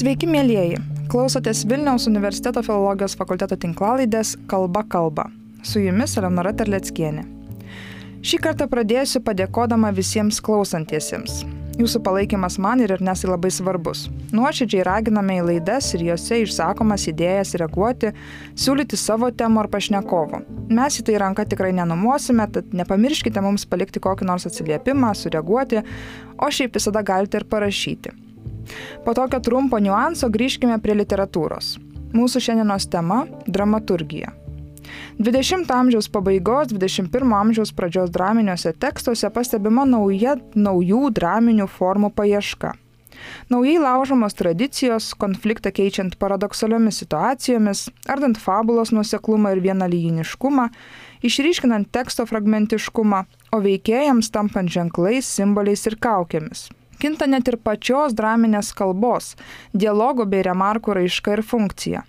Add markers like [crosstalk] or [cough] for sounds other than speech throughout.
Sveiki, mėlyjeji. Klausotės Vilniaus universiteto filologijos fakulteto tinklalaidės Kalba kalba. Su jumis Eleonora Terleckienė. Šį kartą pradėsiu padėkodama visiems klausantiesiems. Jūsų palaikymas man ir Ernesai labai svarbus. Nuoširdžiai raginame į laidas ir juose išsakomas idėjas reaguoti, siūlyti savo temų ar pašnekovų. Mes į tai ranką tikrai nenumuosime, tad nepamirškite mums palikti kokį nors atsiliepimą, sureaguoti, o šiaip visada galite ir parašyti. Po tokio trumpo niuanso grįžkime prie literatūros. Mūsų šiandienos tema - dramaturgija. 20 amžiaus pabaigos, 21 amžiaus pradžios draminiuose tekstuose pastebima nauja naujų draminių formų paieška. Naujai laužomos tradicijos, konfliktą keičiant paradoksaliomis situacijomis, ardant fabulos nuseklumą ir vienalyjiniškumą, išryškinant teksto fragmentiškumą, o veikėjams tampant ženklais, simboliais ir kaukėmis. Kinta net ir pačios draminės kalbos, dialogo bei remarkų raiška ir funkcija.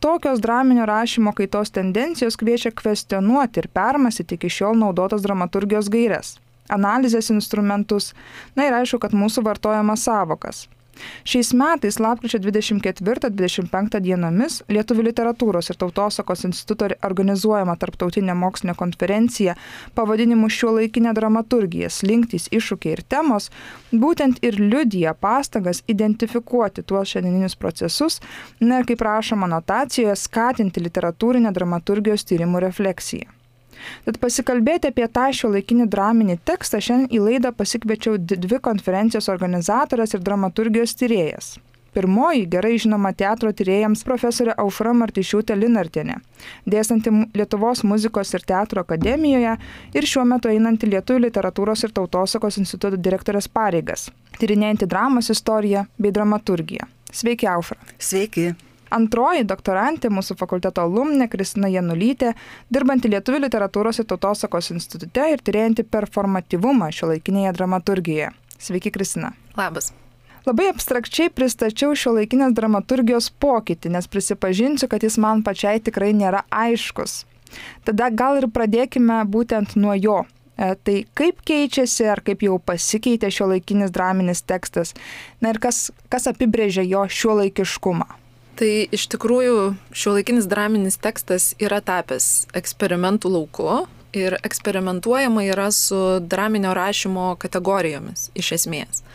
Tokios draminio rašymo kaitos tendencijos kviečia kvestionuoti ir permastyti iki šiol naudotas dramaturgijos gairias, analizės instrumentus, na ir aišku, kad mūsų vartojamas savokas. Šiais metais, lapkričio 24-25 dienomis, Lietuvų literatūros ir tautosakos instituto organizuojama tarptautinė mokslinė konferencija pavadinimu Šiuo laikinė dramaturgija - slinktys, iššūkiai ir temos, būtent ir liudija pastangas identifikuoti tuos šiandieninius procesus, na ir kaip rašoma notacijoje, skatinti literatūrinę dramaturgijos tyrimų refleksiją. Tad pasikalbėti apie tą šio laikinį draminį tekstą šiandien į laidą pasikviečiau dvi konferencijos organizatorės ir dramaturgijos tyrėjas. Pirmoji gerai žinoma teatro tyrėjams profesorė Aušra Martišiūtė Linartienė, dėstanti Lietuvos muzikos ir teatro akademijoje ir šiuo metu einanti Lietuvų literatūros ir tautosakos instituto direktorės pareigas, tyrinėjanti dramos istoriją bei dramaturgiją. Sveiki, Aušra. Sveiki. Antroji doktorantė mūsų fakulteto alumnė Kristina Janulytė, dirbanti Lietuvų literatūros ir tautosakos institute ir tyrėjanti performatyvumą šio laikinėje dramaturgijoje. Sveiki, Kristina. Labas. Labai abstrakčiai pristačiau šio laikinės dramaturgijos pokytį, nes prisipažinsiu, kad jis man pačiai tikrai nėra aiškus. Tada gal ir pradėkime būtent nuo jo. E, tai kaip keičiasi ar kaip jau pasikeitė šio laikinis draminis tekstas, na ir kas, kas apibrėžia jo šio laikiškumą. Tai iš tikrųjų šiuolaikinis draminis tekstas yra tapęs eksperimentų lauku ir eksperimentuojama yra su draminio rašymo kategorijomis iš esmės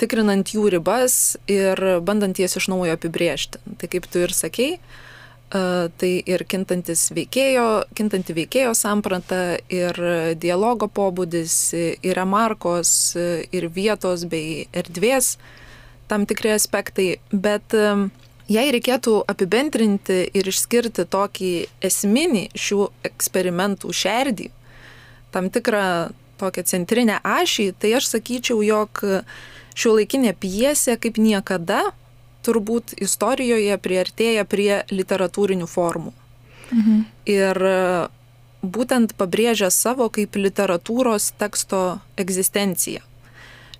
tikrinant jų ribas ir bandant jas iš naujo apibriežti. Tai kaip tu ir sakei, tai ir kintantis veikėjo, kintanti veikėjo samprata, ir dialogo pobūdis, ir remarkos, ir vietos bei erdvės tam tikri aspektai, bet Jei reikėtų apibendrinti ir išskirti tokį esminį šių eksperimentų šerdį, tam tikrą tokią centrinę ašį, tai aš sakyčiau, jog šio laikinė piesė kaip niekada turbūt istorijoje priartėja prie literatūrinių formų. Mhm. Ir būtent pabrėžia savo kaip literatūros teksto egzistenciją.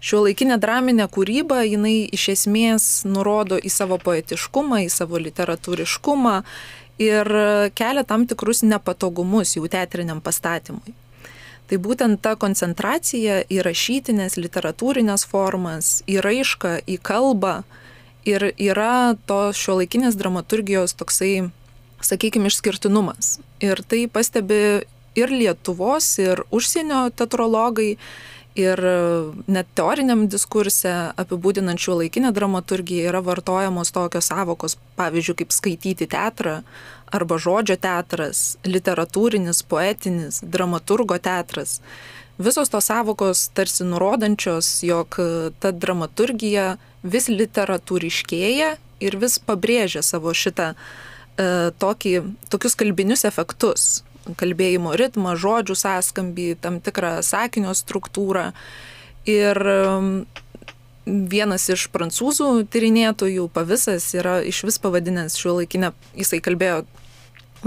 Šio laikinė draminė kūryba, jinai iš esmės nurodo į savo poetiškumą, į savo literatūriškumą ir kelia tam tikrus nepatogumus jų teatriniam pastatymui. Tai būtent ta koncentracija į rašytinės, literatūrinės formas, į raišką, į kalbą ir yra to šio laikinės dramaturgijos toksai, sakykime, išskirtinumas. Ir tai pastebi ir Lietuvos, ir užsienio teatrologai, ir e, net teoriniam diskurse apibūdinant šio laikinę dramaturgiją yra vartojamos tokios savokos, pavyzdžiui, kaip skaityti teatrą arba žodžio teatras, literatūrinis, poetinis, dramaturgo teatras. Visos tos savokos tarsi nurodančios, jog ta dramaturgija vis literatūriškėja ir vis pabrėžia savo šitą e, tokį, tokius kalbinius efektus, kalbėjimo ritmą, žodžių sąskambį, tam tikrą sakinio struktūrą. Ir um, vienas iš prancūzų tyrinėtojų, pavisas, yra iš vis pavadinęs šiuo laikinę, jisai kalbėjo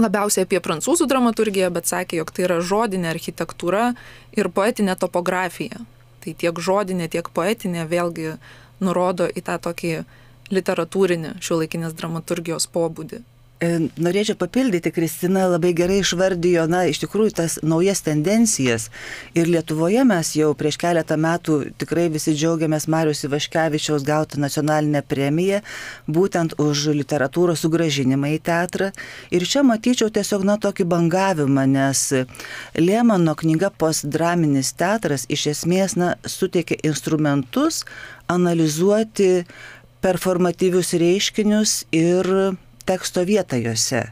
labiausiai apie prancūzų dramaturgiją, bet sakė, jog tai yra žodinė architektūra ir poetinė topografija. Tai tiek žodinė, tiek poetinė vėlgi nurodo į tą tokį literatūrinį šiuolaikinės dramaturgijos pobūdį. E, norėčiau papildyti, Kristina labai gerai išvardijo, na, iš tikrųjų tas naujas tendencijas. Ir Lietuvoje mes jau prieš keletą metų tikrai visi džiaugiamės Marius Ivaškevičiaus gautą nacionalinę premiją, būtent už literatūros sugražinimą į teatrą. Ir čia matyčiau tiesiog, na, tokį bangavimą, nes Liemano knyga postdraminis teatras iš esmės, na, suteikia instrumentus analizuoti performatyvius reiškinius ir teksto vietą juose.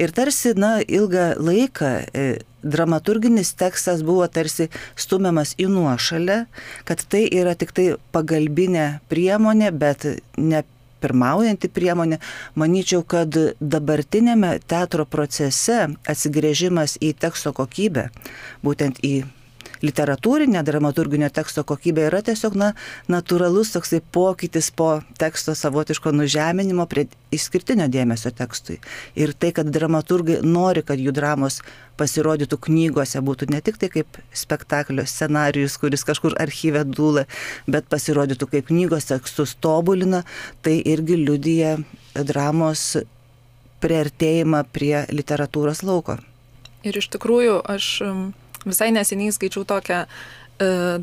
Ir tarsi, na, ilgą laiką e, dramaturginis tekstas buvo tarsi stumiamas į nuošalę, kad tai yra tik tai pagalbinė priemonė, bet ne pirmaujanti priemonė. Manyčiau, kad dabartinėme teatro procese atsigrėžimas į teksto kokybę, būtent į literatūrinė dramaturginio teksto kokybė yra tiesiog na, natūralus toksai pokytis po teksto savotiško nužeminimo prie išskirtinio dėmesio tekstui. Ir tai, kad dramaturgai nori, kad jų dramos pasirodytų knygose, būtų ne tik tai kaip spektaklio scenarius, kuris kažkur archyve dūla, bet pasirodytų kaip knygos tekstus tobulina, tai irgi liudyja dramos priartėjimą prie literatūros lauko. Ir iš tikrųjų aš Visai neseniai skaičiau tokią e,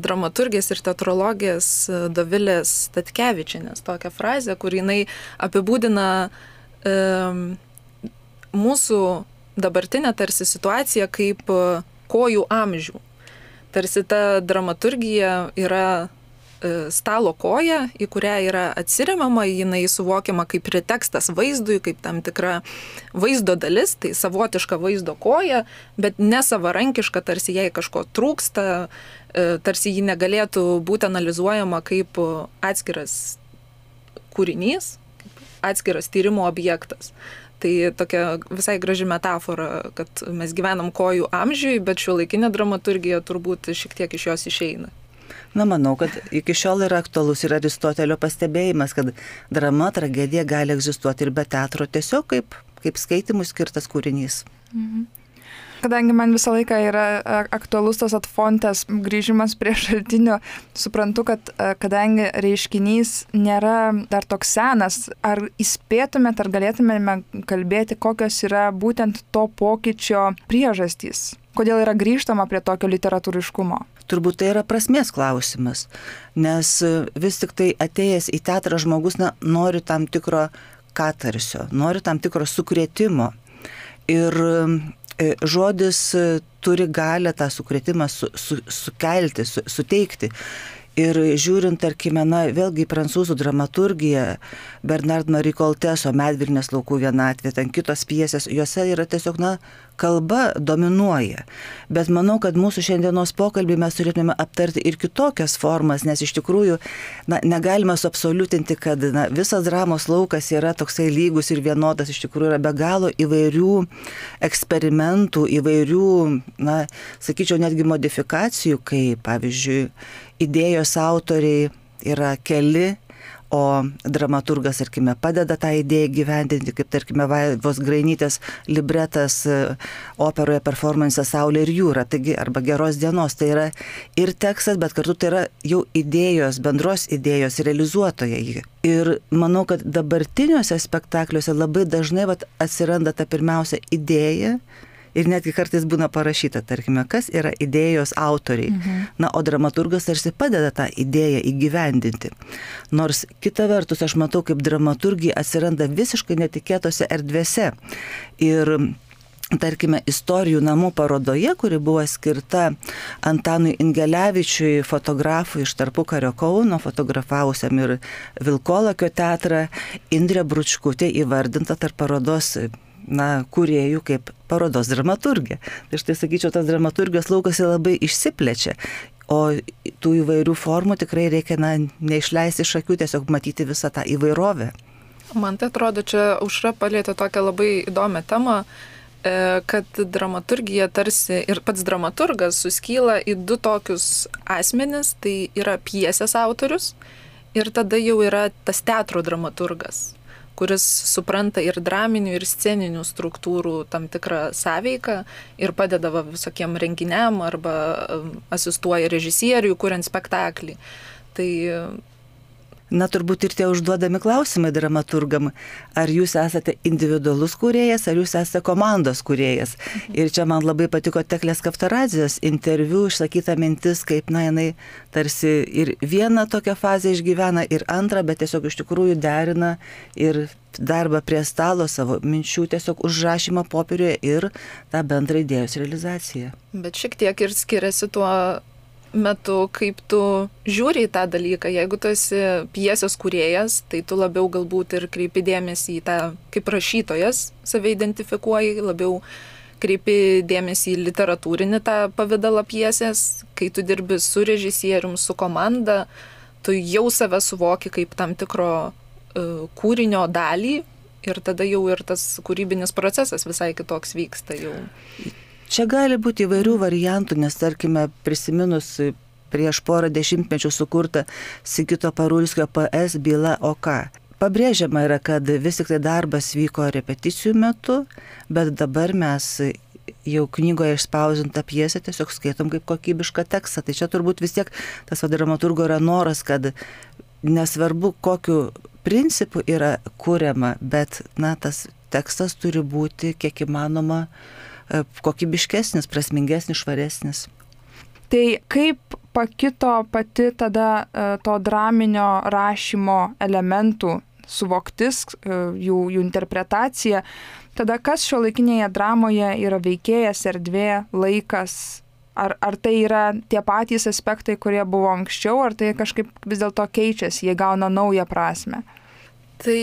dramaturgės ir teatrologės e, Dovilės Tatkevičinės tokią frazę, kur jinai apibūdina e, mūsų dabartinę tarsi situaciją kaip e, kojų amžių. Tarsi ta dramaturgija yra stalo koja, į kurią yra atsiriamama, jinai suvokiama kaip pretekstas vaizdui, kaip tam tikra vaizdo dalis, tai savotiška vaizdo koja, bet nesavarankiška, tarsi jai kažko trūksta, e, tarsi ji negalėtų būti analizuojama kaip atskiras kūrinys, atskiras tyrimo objektas. Tai tokia visai graži metafora, kad mes gyvenam kojų amžiui, bet šio laikinė dramaturgija turbūt šiek tiek iš jos išeina. Na, manau, kad iki šiol yra aktualus ir Aristotelio pastebėjimas, kad drama, tragedija gali egzistuoti ir be teatro, tiesiog kaip, kaip skaitimui skirtas kūrinys. Mhm. Kadangi man visą laiką yra aktualus tas atfontės grįžimas prie šaltinio, suprantu, kad kadangi reiškinys nėra dar toks senas, ar įspėtumėt, ar galėtumėme kalbėti, kokios yra būtent to pokyčio priežastys? Kodėl yra grįžtama prie tokio literatūriškumo? Turbūt tai yra prasmės klausimas, nes vis tik tai atėjęs į teatrą žmogus na, nori tam tikro katarsio, nori tam tikro sukrėtimo. Ir e, žodis turi galę tą sukrėtimą su, su, sukelti, su, suteikti. Ir žiūrint, tarkime, na, vėlgi prancūzų dramaturgiją, Bernard Marie Colteso, Medvilnės laukų vienatvė, ten kitos piesės, juose yra tiesiog, na, kalba dominuoja. Bet manau, kad mūsų šiandienos pokalbį mes turėtume aptarti ir kitokias formas, nes iš tikrųjų, na, negalime suabsoliutinti, kad na, visas dramos laukas yra toksai lygus ir vienodas, iš tikrųjų yra be galo įvairių eksperimentų, įvairių, na, sakyčiau, netgi modifikacijų, kai, pavyzdžiui, idėjos autoriai yra keli, o dramaturgas, tarkime, padeda tą idėją gyvendinti, kaip, tarkime, Vaivos Grainytės libretas e, operoje performance Saulė ir jūra, taigi, arba geros dienos, tai yra ir tekstas, bet kartu tai yra jau idėjos, bendros idėjos realizuotojai. Ir manau, kad dabartiniuose spektakliuose labai dažnai vat, atsiranda ta pirmiausia idėja, ir netgi kartais būna parašyta, tarkime, kas yra idėjos autoriai. Mhm. Na, o dramaturgas tarsi padeda tą idėją įgyvendinti. Nors kita vertus aš matau, kaip dramaturgija atsiranda visiškai netikėtose erdvėse. Ir tarkime, istorijų namų parodoje, kuri buvo skirta Antanui Ingelevičiui, fotografui iš tarpukario Kauno, fotografavusiam ir Vilkolakio teatrą, Indrė Bručkutė įvardinta tarp parodos na, kuriejų kaip parodos dramaturgė. Tai štai sakyčiau, tas dramaturgijos laukas labai išsiplečia. O tų įvairių formų tikrai reikia na, neišleisti iš akių, tiesiog matyti visą tą įvairovę. Man tai atrodo, čia užra palėtė tokią labai įdomią temą, e, kad dramaturgija tarsi ir pats dramaturgas suskyla į du tokius asmenis, tai yra piesės autorius ir tada jau yra tas teatro dramaturgas kuris supranta ir draminių, ir sceninių struktūrų tam tikrą sąveiką ir padeda va, visokiem renginiam arba asistuoja režisieriui, kuriant spektaklį. Tai Na, turbūt ir tie užduodami klausimai dramaturgam, ar jūs esate individualus kūrėjas, ar jūs esate komandos kūrėjas. Ir čia man labai patiko Teklės Kaftarazijos interviu išsakyta mintis, kaip, na, jinai tarsi ir vieną tokią fazę išgyvena, ir antrą, bet tiesiog iš tikrųjų derina ir darbą prie stalo savo minčių tiesiog užrašymą popieriuje ir tą bendrą idėjos realizaciją. Bet šiek tiek ir skiriasi tuo metu, kaip tu žiūri į tą dalyką. Jeigu tu esi piesės kūrėjas, tai tu labiau galbūt ir kreipi dėmesį į tą, kaip rašytojas save identifikuoji, labiau kreipi dėmesį į literatūrinį tą pavydalą piesės, kai tu dirbi su režisierium, su komanda, tu jau save suvoki kaip tam tikro uh, kūrinio dalį ir tada jau ir tas kūrybinis procesas visai kitoks vyksta jau. Čia gali būti įvairių variantų, nes tarkime, prisiminus prieš porą dešimtmečių sukurtą Sigito Parulskio PS byla OK. Pabrėžiama yra, kad vis tik tai darbas vyko repeticijų metu, bet dabar mes jau knygoje išspausintą pjesę tiesiog skaitom kaip kokybišką tekstą. Tai čia turbūt vis tiek tas dramaturgo yra noras, kad nesvarbu, kokiu principu yra kuriama, bet na, tas tekstas turi būti kiek įmanoma uh, kokybiškesnis, prasmingesnis, švaresnis. Tai kaip pakito pati tada e, to draminio rašymo elementų suvoktis, e, jų, jų interpretacija, tada kas šio laikinėje dramoje yra veikėjas, erdvė, laikas, ar, ar tai yra tie patys aspektai, kurie buvo anksčiau, ar tai kažkaip vis dėlto keičiasi, jie gauna naują prasme. Tai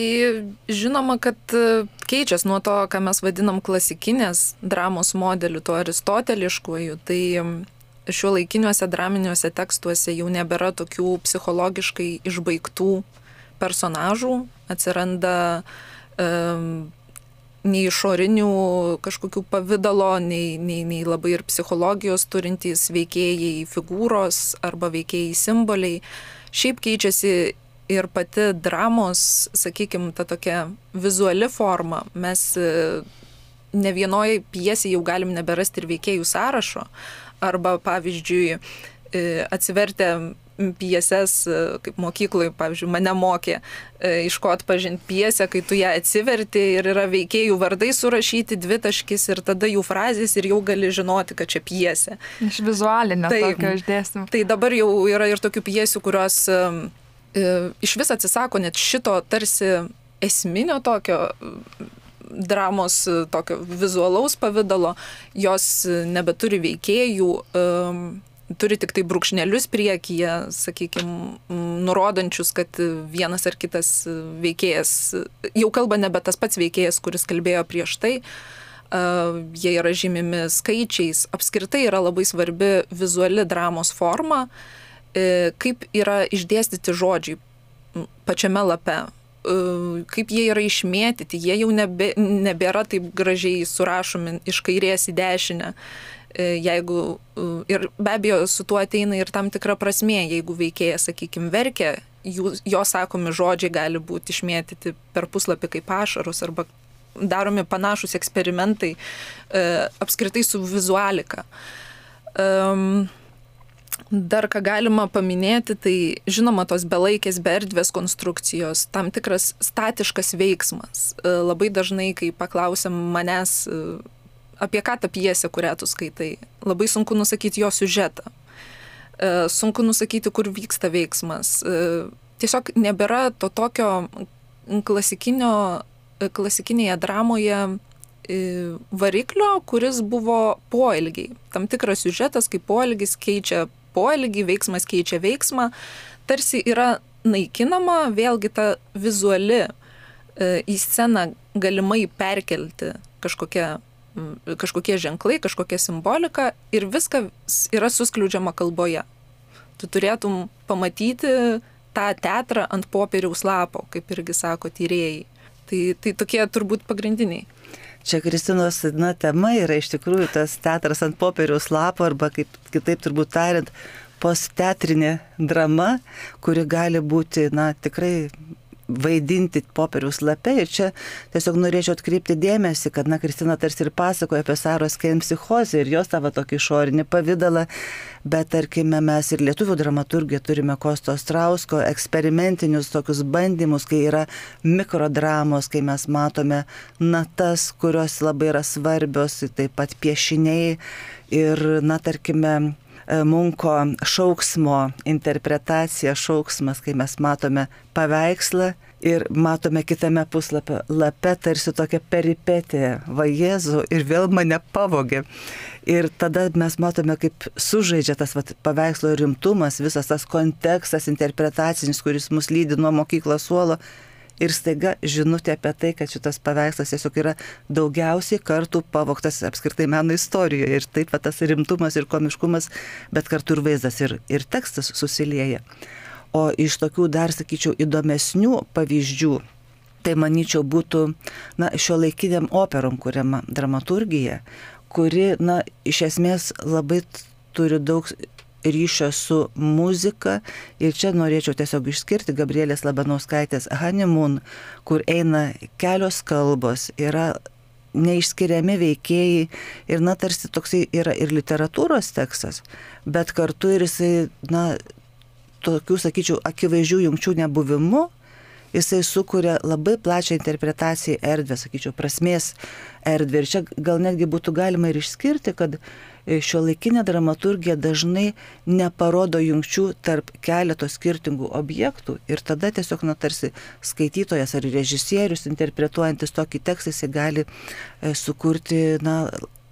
žinoma, kad e, keičiasi nuo to, ką mes vadinam klasikinės dramos modeliu, tuo aristoteliškuoju. Tai šiuo laikiniuose draminiuose tekstuose jau nebėra tokių psichologiškai išbaigtų personažų, atsiranda um, nei išorinių kažkokių pavydalo, nei, nei, nei labai ir psichologijos turintys veikėjai figūros arba veikėjai simboliai. Šiaip keičiasi ir pati dramos, sakykime, ta tokia vizuali forma, mes e, ne vienoje pjesėje jau galim neberasti ir veikėjų sąrašo, arba pavyzdžiui, e, atsivertę pieses, e, kaip mokykloje, pavyzdžiui, mane mokė, iš ko atpažinti piesę, kai tu ją atsiverti ir yra veikėjų vardai surašyti, dvi taškis ir tada jų frazės ir jau gali žinoti, kad čia piesė. Iš vizualinio tai, tokio išdėstymų. Tai dabar jau yra ir tokių piesių, kurios iš vis atsisako net šito tarsi esminio tokio dramos tokio vizualaus pavydalo, jos nebeturi veikėjų, turi tik tai brūkšnelius priekyje, sakykime, nurodančius, kad vienas ar kitas veikėjas, jau kalba nebe tas pats veikėjas, kuris kalbėjo prieš tai, jie yra žymimi skaičiais, apskritai yra labai svarbi vizuali dramos forma. Uh, E, kaip yra išdėstyti žodžiai pačiame lape, e, kaip jie yra išmėtyti, jie jau nebe, nebėra taip gražiai surašomi iš kairės į dešinę. E, jeigu, ir be abejo, su tuo ateina ir tam tikra prasmė, jeigu veikėjas, sakykime, verkia, jų, jo sakomi žodžiai gali būti išmėtyti per puslapį kaip ašarus arba daromi panašus eksperimentai e, apskritai su vizualika. Um, Dar ką galima paminėti, tai žinoma tos belaikės berdvės konstrukcijos, tam tikras statiškas veiksmas. E, labai dažnai, kai paklausiam manęs, e, apie ką ta pjesė, kurią tu skaitai, labai sunku nusakyti jo siužetą. E, sunku nusakyti, kur vyksta veiksmas. Tiesiog nebėra to tokio klasikinio, klasikinėje dramoje variklio, kuris buvo poelgiai. Tam tikras siužetas, kaip poelgis keičia poelgį, veiksmas keičia veiksmą, tarsi yra naikinama vėlgi ta vizuali e, į sceną galimai perkelti kažkokia, kažkokie ženklai, kažkokia simbolika ir viskas yra suskliūdžiama kalboje. Tu turėtum pamatyti tą teatrą ant popieriaus lapo, kaip irgi sako tyrėjai. Tai, tai tokie turbūt pagrindiniai. Čia Kristinos na, tema yra iš tikrųjų tas teatras ant popieriaus lapo arba kaip kitaip turbūt tariant, postteatrinė drama, kuri gali būti, na, tikrai vaidinti popieriaus lape. Ir čia tiesiog norėčiau atkreipti dėmesį, kad, na, Kristina tarsi ir pasakoja apie Saros Kein psichozę ir jos tavo tokį išorinį pavydalą, bet tarkime mes ir lietuvių dramaturgiją turime Kosto Strausko eksperimentinius tokius bandymus, kai yra mikrodramos, kai mes matome natas, kurios labai yra svarbios, taip pat piešiniai ir, na, tarkime, Munko šauksmo interpretacija, šauksmas, kai mes matome paveikslą ir matome kitame puslapio lape tarsi tokia peripetė, va Jėzu ir vėl mane pavogė. Ir tada mes matome, kaip sužaidžia tas vat, paveikslo rimtumas, visas tas kontekstas interpretacinis, kuris mus lydi nuo mokyklos suolo ir staiga žinutė apie tai, kad šitas paveikslas tiesiog yra daugiausiai kartų pavoktas apskritai meno istorijoje. Ir taip pat tas rimtumas ir komiškumas, bet kartu ir vaizdas ir, ir tekstas susilieja. O iš tokių dar, sakyčiau, įdomesnių pavyzdžių, tai manyčiau būtų na, šio laikiniam operom kuriama dramaturgija, kuri, na, iš esmės labai turi daug ryšio su muzika ir čia norėčiau tiesiog išskirti Gabrielės Labanauskaitės Honeymoon, kur eina kelios kalbos, yra neišskiriami veikėjai ir, na, tarsi toksai yra ir literatūros tekstas, bet kartu ir jisai, na, tokių, sakyčiau, akivaizdžių jungčių nebuvimu, jisai sukuria labai plačią interpretaciją erdvę, sakyčiau, prasmės erdvę. Ir čia gal netgi būtų galima ir išskirti, kad šio laikinė dramaturgija dažnai neparodo jungčių tarp keleto skirtingų objektų ir tada tiesiog, na, tarsi skaitytojas ar režisierius interpretuojantis tokį tekstą, jisai gali e, sukurti, na,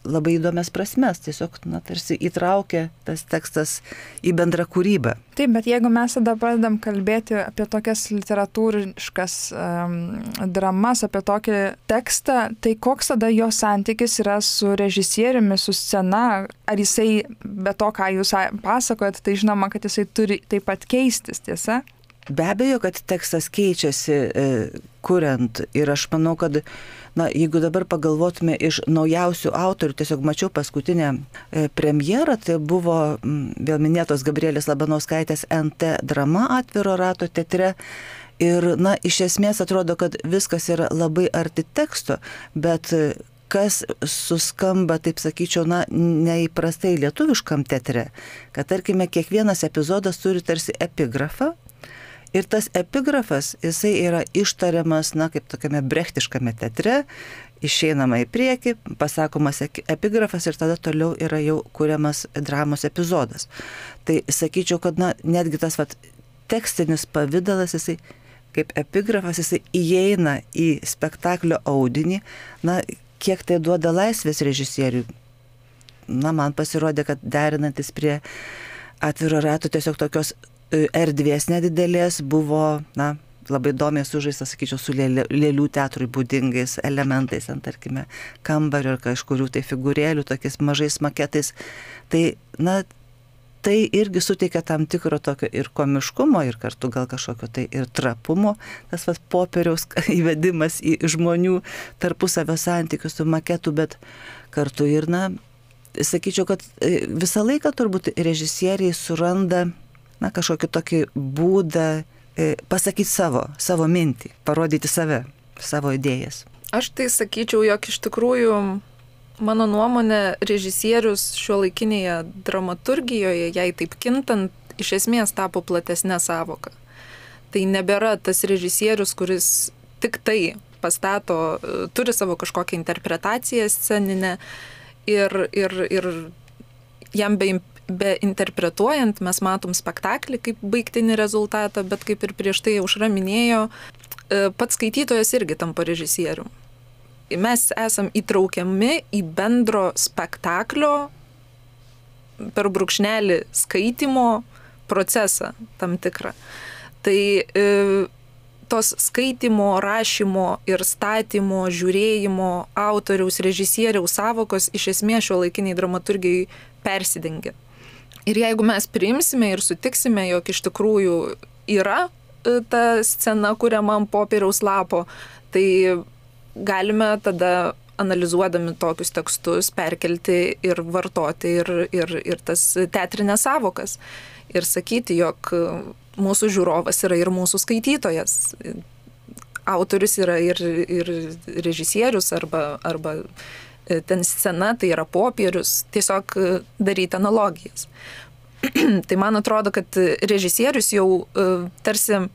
labai įdomias prasmes, tiesiog, na, tarsi įtraukia tas tekstas į bendrą kūrybą. Taip, bet jeigu mes tada pradedam kalbėti apie tokias literatūriškas um, dramas, apie tokį tekstą, tai koks tada jo santykis yra su režisieriumi, su scena, ar jisai, be to, ką jūs pasakojat, tai žinoma, kad jisai turi taip pat keistis, tiesa? Be abejo, kad tekstas keičiasi e, kuriant ir aš manau, kad Na, jeigu dabar pagalvotume iš naujausių autorių, tiesiog mačiau paskutinę e, premjerą, tai buvo vėl minėtos Gabrielės Labanauskaitės NT drama atviro rato teatre. Ir, na, iš esmės atrodo, kad viskas yra labai arti teksto, bet kas suskamba, taip sakyčiau, na, neįprastai lietuviškam teatre, kad tarkime, kiekvienas epizodas turi tarsi epigrafą, Ir tas epigrafas, jisai yra ištariamas, na, kaip tokiame brechtiškame teatre, išeinama į priekį, pasakomas epigrafas ir tada toliau yra jau kuriamas dramos epizodas. Tai sakyčiau, kad, na, netgi tas vat, tekstinis pavydalas, jisai kaip epigrafas, jisai įeina į spektaklio audinį, na, kiek tai duoda laisvės režisieriui. Na, man pasirodė, kad derinantis prie atviro rato tiesiog tokios erdvės nedidelės buvo, na, labai įdomiai sužaistas, sakyčiau, su lėlių teatrui būdingais elementais, ant, tarkime, kambario ar kažkurių tai figūrėlių, tokiais mažais maketais. Tai, na, tai irgi suteikia tam tikro tokio ir komiškumo, ir kartu gal kažkokio tai ir trapumo, tas vas popieriaus [laughs] įvedimas į žmonių tarpusavio santykius su maketu, bet kartu ir, na, sakyčiau, kad e, visą laiką turbūt režisieriai suranda na, kažkokį tokį būdą e, pasakyti savo, savo mintį, parodyti save, savo idėjas. Aš tai sakyčiau, jog iš tikrųjų, mano nuomonė, režisierius šio laikinėje dramaturgijoje, jai taip kintant, iš esmės tapo platesnė savoka. Tai nebėra tas režisierius, kuris tik tai pastato, e, turi savo kažkokią interpretaciją sceninę ir, ir, ir jam be be interpretuojant mes matom spektaklį kaip baigtinį rezultatą, bet kaip ir prieš tai aušra minėjo, e, pats skaitytojas irgi tampa režisierium. Mes esam įtraukiami į bendro spektaklio per brūkšnelį skaitimo procesą tam tikrą. Tai e, tos skaitimo, rašymo ir statymo, žiūrėjimo, autoriaus, režisieriaus savokos iš esmės šio laikiniai dramaturgijai persidengia. Ir jeigu mes priimsime ir sutiksime, jog iš tikrųjų yra e, ta scena kuriama ant popieriaus lapo, tai galime tada analizuodami tokius tekstus perkelti ir vartoti ir, ir, ir tas teatrinės savokas. Ir sakyti, jog mūsų žiūrovas yra ir mūsų skaitytojas. autorius yra ir, ir režisierius arba, arba e, ten scena, tai yra popierius, tiesiog e, daryti analogijas. [clears throat] tai man atrodo, kad režisierius jau tarsi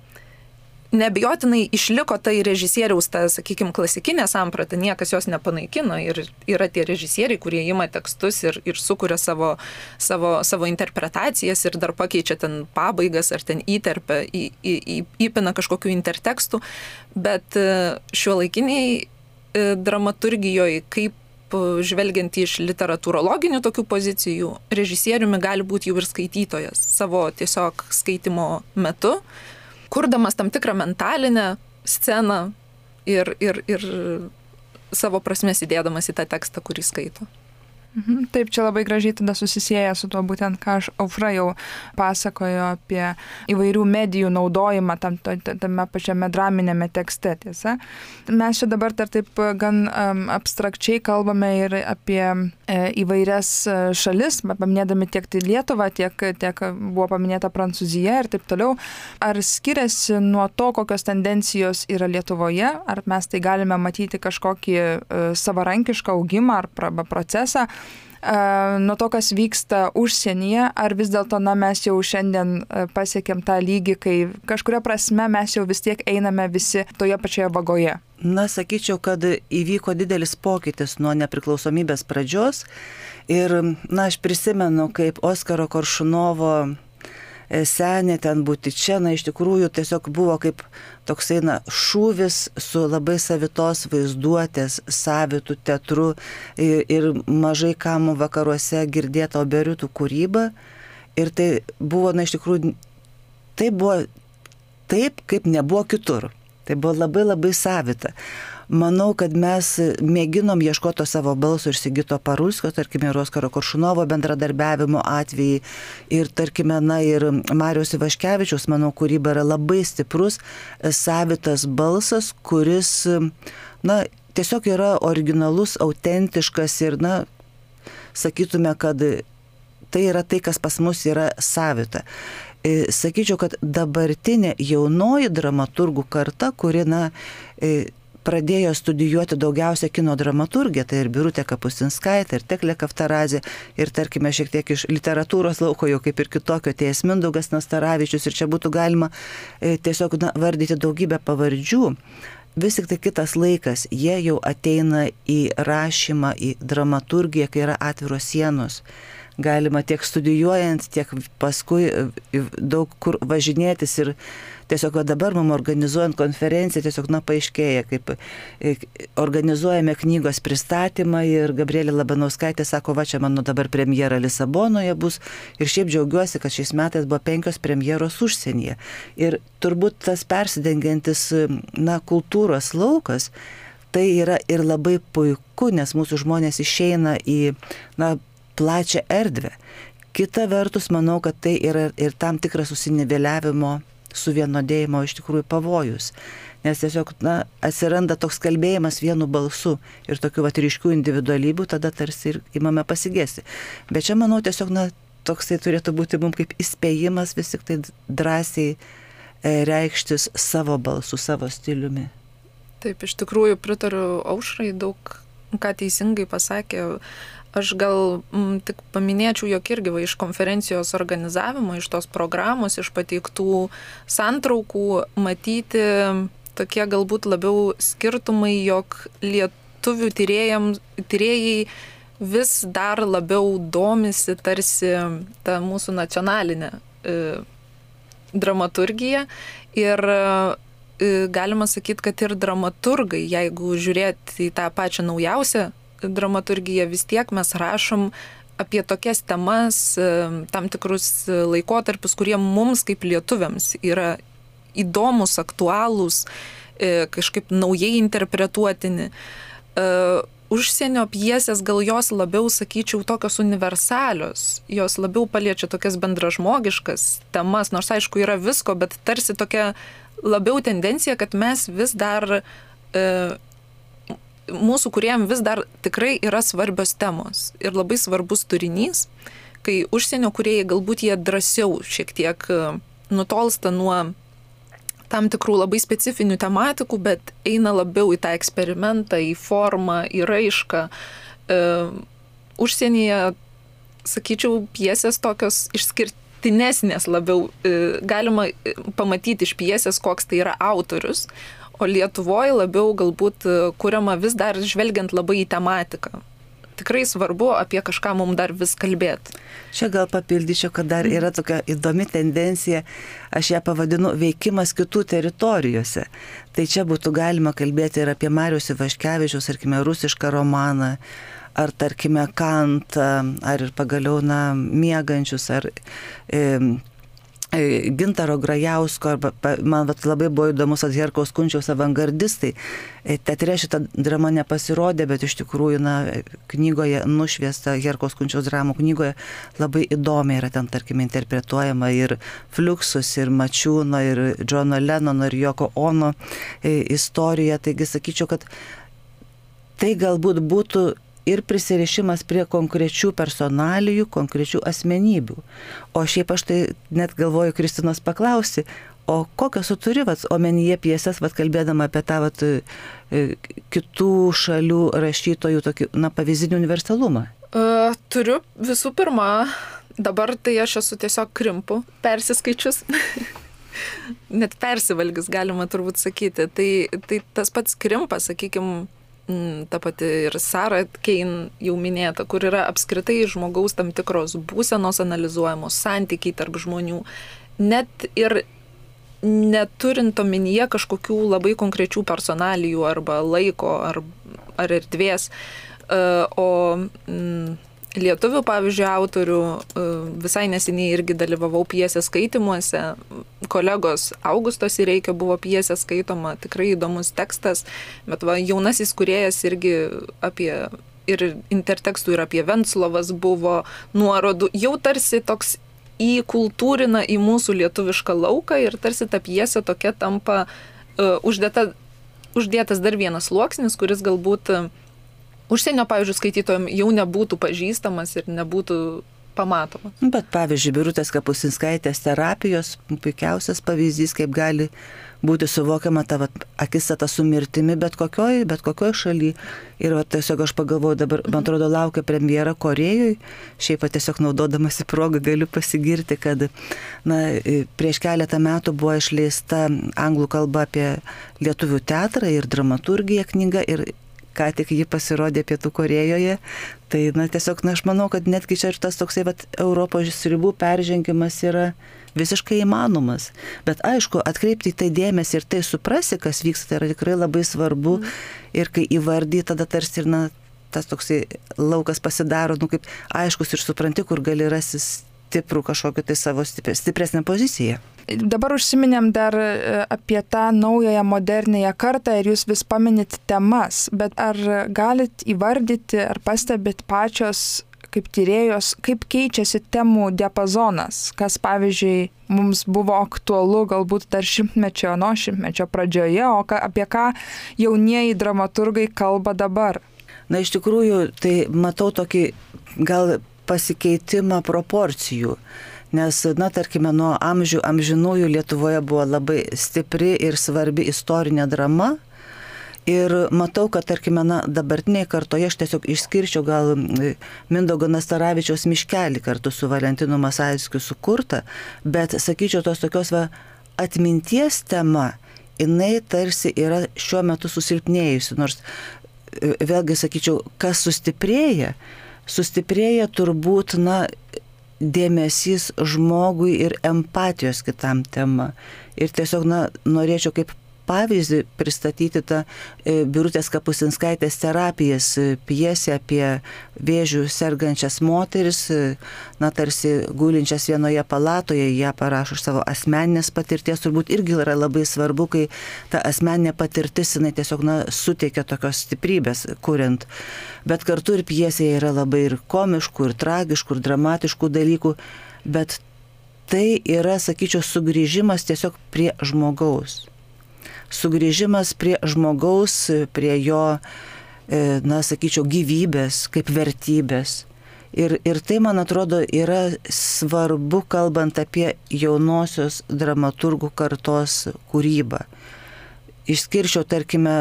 nebejotinai išliko tai režisieriaus, ta, sakykime, klasikinė samprata, niekas jos nepanaikino ir yra tie režisieriai, kurie ima tekstus ir, ir sukuria savo, savo, savo interpretacijas ir dar pakeičia ten pabaigas ar ten įterpia, į, į, į, įpina kažkokių intertekstų, bet e, šiuo laikiniai e, dramaturgijoje, kaip žvelgiant iš literatūrologinių tokių pozicijų, režisieriumi gali būti jau ir skaitytojas savo tiesiog skaitimo metu kurdamas tam tikrą mentalinę sceną ir, ir, ir savo prasmės įdėdamas į tą tekstą, kurį skaito. Mhm, taip, čia labai gražiai tada susisieja su tuo būtent, ką aš Aufra jau pasakojo apie įvairių medijų naudojimą tam, tame pačiame draminėme tekste, tiesa. Mes čia dabar dar taip gan um, abstrakčiai kalbame ir apie e, įvairias e, šalis, paminėdami tiek tai Lietuvą, tiek, tiek buvo paminėta Prancūzija ir taip toliau. Ar skiriasi nuo to, kokios tendencijos yra Lietuvoje, ar mes tai galime matyti kažkokį e, savarankišką augimą ar procesą, nuo to, kas vyksta užsienyje, ar vis dėlto, na, mes jau šiandien pasiekėm tą lygį, kai kažkuria prasme mes jau vis tiek einame visi toje pačioje vagoje? Na, sakyčiau, kad įvyko didelis pokytis nuo nepriklausomybės pradžios ir, na, aš prisimenu, kaip Oskaro Koršunovo senė ten būti čia, na iš tikrųjų tiesiog buvo kaip toksai na, šūvis su labai savitos vaizduotės, savitų teatru ir, ir mažai kam vakaruose girdėta oberiutų kūryba. Ir tai buvo, na iš tikrųjų, tai buvo taip, kaip nebuvo kitur. Tai buvo labai labai savita manau, kad mes mėginom ieškoti savo balso ir Sigito Parusko, tarkime, ir Oskaro Koršunovo bendradarbiavimo atvejai. Ir tarkime, na ir Marijos Ivaškevičius, manau, kūryba yra labai stiprus, savitas balsas, kuris, na, tiesiog yra originalus, autentiškas ir, na, sakytume, kad tai yra tai, kas pas mus yra savita e, sakyčiau, kad dabartinė jaunoji dramaturgų karta, kuri, na, e, pradėjo studijuoti daugiausia kino dramaturgiją, tai ir Birutė Kapustinskaitė, ir Teklė Kaftarazė, ir tarkime šiek tiek iš literatūros lauko, jau kaip ir kitokio, Tėjas Mindaugas Nastaravičius, ir čia būtų galima e, tiesiog na, vardyti daugybę pavardžių. Vis tik tai kitas laikas, jie jau ateina į rašymą, į dramaturgiją, kai yra atviros sienos galima tiek studijuojant, tiek paskui e, daug kur važinėtis ir tiesiog dabar mums organizuojant konferenciją, tiesiog, na, paaiškėja, kaip e, organizuojame knygos pristatymą ir Gabrielė Labanauskaitė sako, va čia mano dabar premjera Lisabonoje bus ir šiaip džiaugiuosi, kad šiais metais buvo penkios premjeros užsienyje. Ir turbūt tas persidengiantis, na, kultūros laukas, tai yra ir labai puiku, nes mūsų žmonės išeina į, na, plačią erdvę. Kita vertus, manau, kad tai yra ir tam tikras susiniveliavimo suvienodėjimo iš tikrųjų pavojus. Nes tiesiog na, atsiranda toks kalbėjimas vienu balsu ir tokių vat, ryškių individualybių tada tarsi ir imame pasigėsti. Bet čia manau tiesiog na, toksai turėtų būti mums kaip įspėjimas vis tik tai drąsiai e, reikštis savo balsu, savo stiliumi. Taip, iš tikrųjų pritariu aušrai daug, ką teisingai pasakė. Aš gal m, mm, tik paminėčiau, jog irgi va, iš konferencijos organizavimo, iš tos programos, iš pateiktų santraukų matyti tokie galbūt labiau skirtumai, jog lietuvių tyrėjai vis dar labiau domisi tarsi tą mūsų nacionalinę e, dramaturgiją ir e, galima sakyti, kad ir dramaturgai, jeigu žiūrėti į tą pačią naujausią dramaturgiją vis tiek mes rašom apie tokias temas, e, tam tikrus laikotarpius, kurie mums kaip lietuviams yra įdomus, aktualūs, e, kažkaip naujai interpretuotini. E, užsienio piesės gal jos labiau, sakyčiau, tokios universalios, jos labiau paliečia tokias bendražmogiškas temas, nors aišku yra visko, bet tarsi tokia labiau tendencija, kad mes vis dar e, mūsų kuriem vis dar tikrai yra svarbios temos ir labai svarbus turinys, kai užsienio kuriejai galbūt jie drąsiau šiek tiek e, nutolsta nuo tam tikrų labai specifinių tematikų, bet eina labiau į tą eksperimentą, į formą, į raišką. E, užsienyje, sakyčiau, piesės tokios išskirtinesnės labiau. E, galima e, pamatyti iš piesės, koks tai yra autorius, o Lietuvoje labiau galbūt e, kuriama vis dar žvelgiant labai į tematiką tikrai svarbu apie kažką mums dar vis kalbėti. Čia gal papildyčiau, kad dar yra tokia įdomi tendencija, aš ją pavadinu veikimas kitų teritorijose. Tai čia būtų galima kalbėti ir apie Marius Ivaškevičius, arkime, rusišką romaną, ar tarkime Kantą, ar ir pagaliau, na, miegančius, ar E, Gintaro Grajausko, arba man vat, labai buvo įdomus Atherkaus Kunčiaus avangardistai. E, teatre šita drama nepasirodė, bet iš tikrųjų, na, knygoje nušviesta, Herkaus Kunčiaus dramų knygoje labai įdomiai yra ten, tarkim, interpretuojama ir Fluxus, ir Mačiūno, ir Džono Lennono, ir Joko Ono e, istorija. Taigi sakyčiau, kad tai galbūt būtų ir prisirišimas prie konkrečių personalijų, konkrečių asmenybių. O šiaip aš tai net galvoju, Kristinos paklausi, o kokios tu turi, vat, omenyje piesės, vat, kalbėdama apie tą vat, e, kitų šalių rašytojų tokį, na, pavyzdinį universalumą? Uh, turiu visų pirma, dabar tai aš esu tiesiog krimpu, persiskaičius. [laughs] net persivalgis galima turbūt sakyti. Tai, tai tas pats krimpas, sakykime, ta pati ir Sara Kein jau minėta, kur yra apskritai žmogaus tam tikros būsenos analizuojamos, santykiai tarp žmonių, net ir neturint omenyje kažkokių labai konkrečių personalijų arba laiko ar, ar erdvės. E, o mm, lietuvių, pavyzdžiui, autorių e, visai neseniai irgi dalyvavau piesės skaitimuose. Kolegos Augustos įreikia buvo piesė skaitoma, tikrai įdomus tekstas, bet va, jaunasis kuriejas irgi apie ir intertekstų ir apie Venslovas buvo nuorodų, jau tarsi toks įkultūrina į mūsų lietuvišką lauką ir tarsi ta piesė tokia tampa uh, uždėta, uždėtas dar vienas sluoksnis, kuris galbūt uh, užsienio, pavyzdžiui, skaitytojams jau nebūtų pažįstamas ir nebūtų pamatoma. Bet pavyzdžiui, Birutės Kapusinskaitės terapijos puikiausias pavyzdys, kaip gali būti suvokiama ta akistata su mirtimi bet kokioj, bet kokioj šaly. Ir vat, tiesiog aš pagalvoju, dabar, man atrodo, laukia premjera Korejui. Šiaip tiesiog naudodamasi progą galiu pasigirti, kad na, prieš keletą metų buvo išleista anglų kalba apie lietuvių teatrą ir dramaturgiją knyga. Ir ką tik ji pasirodė Pietų Korejoje. Tai, na, tiesiog, na, aš manau, kad netgi čia ir tas toksai, va, Europos ribų peržengimas yra visiškai įmanomas. Bet aišku, atkreipti į tai dėmesį ir tai suprasi, kas vyksta, tai yra tikrai labai svarbu. Mm. Ir kai įvardy, tada tarsi ir, na, tas toksai laukas pasidaro, nu, kaip aiškus ir supranti, kur gali rasis stiprų kažkokią tai savo stipresnę poziciją. Dabar užsiminėm dar e, apie tą naująją modernėją kartą ir jūs vis paminit temas, bet ar galit įvardyti, ar pastebit pačios kaip tyrėjos, kaip keičiasi temų diapazonas, kas pavyzdžiui mums buvo aktualu galbūt dar šimtmečio, nuo šimtmečio pradžioje, o ka, apie ką jaunieji dramaturgai kalba dabar. Na iš tikrųjų, tai matau tokį gal pasikeitimą proporcijų. Nes, na, tarkime, nuo amžių amžinųjų Lietuvoje buvo labai stipri ir svarbi istorinė drama. Ir matau, kad, tarkime, na, dabartiniai kartoje aš tiesiog išskirčiau gal Mindogo Nastaravičiaus miškelį kartu su Valentinu Masalskiu sukurtą, bet, sakyčiau, tos tokios va, atminties tema, jinai tarsi yra šiuo metu susilpnėjusi, nors vėlgi sakyčiau, kas sustiprėja, sustiprėja turbūt, na, dėmesys žmogui ir empatijos kitam tema. Ir tiesiog, na, norėčiau kaip pavyzdį pristatyti tą e, Birutės Kapusinskaitės terapijas e, pjesę apie vėžių sergančias moteris, e, na tarsi gulinčias vienoje palatoje, ją parašo iš savo asmeninės patirties, turbūt irgi yra labai svarbu, kai ta asmeninė patirtis, jinai tiesiog, na, suteikia tokios stiprybės, kuriant. Bet kartu ir pjesėje yra labai ir komiškų, ir tragiškų, ir dramatiškų dalykų, bet tai yra, sakyčiau, sugrįžimas tiesiog prie žmogaus sugrįžimas prie žmogaus, prie jo, e, na, sakyčiau, gyvybės kaip vertybės. Ir, ir tai, man atrodo, yra svarbu, kalbant apie jaunosios dramaturgų kartos kūrybą. Išskirčiau, tarkime,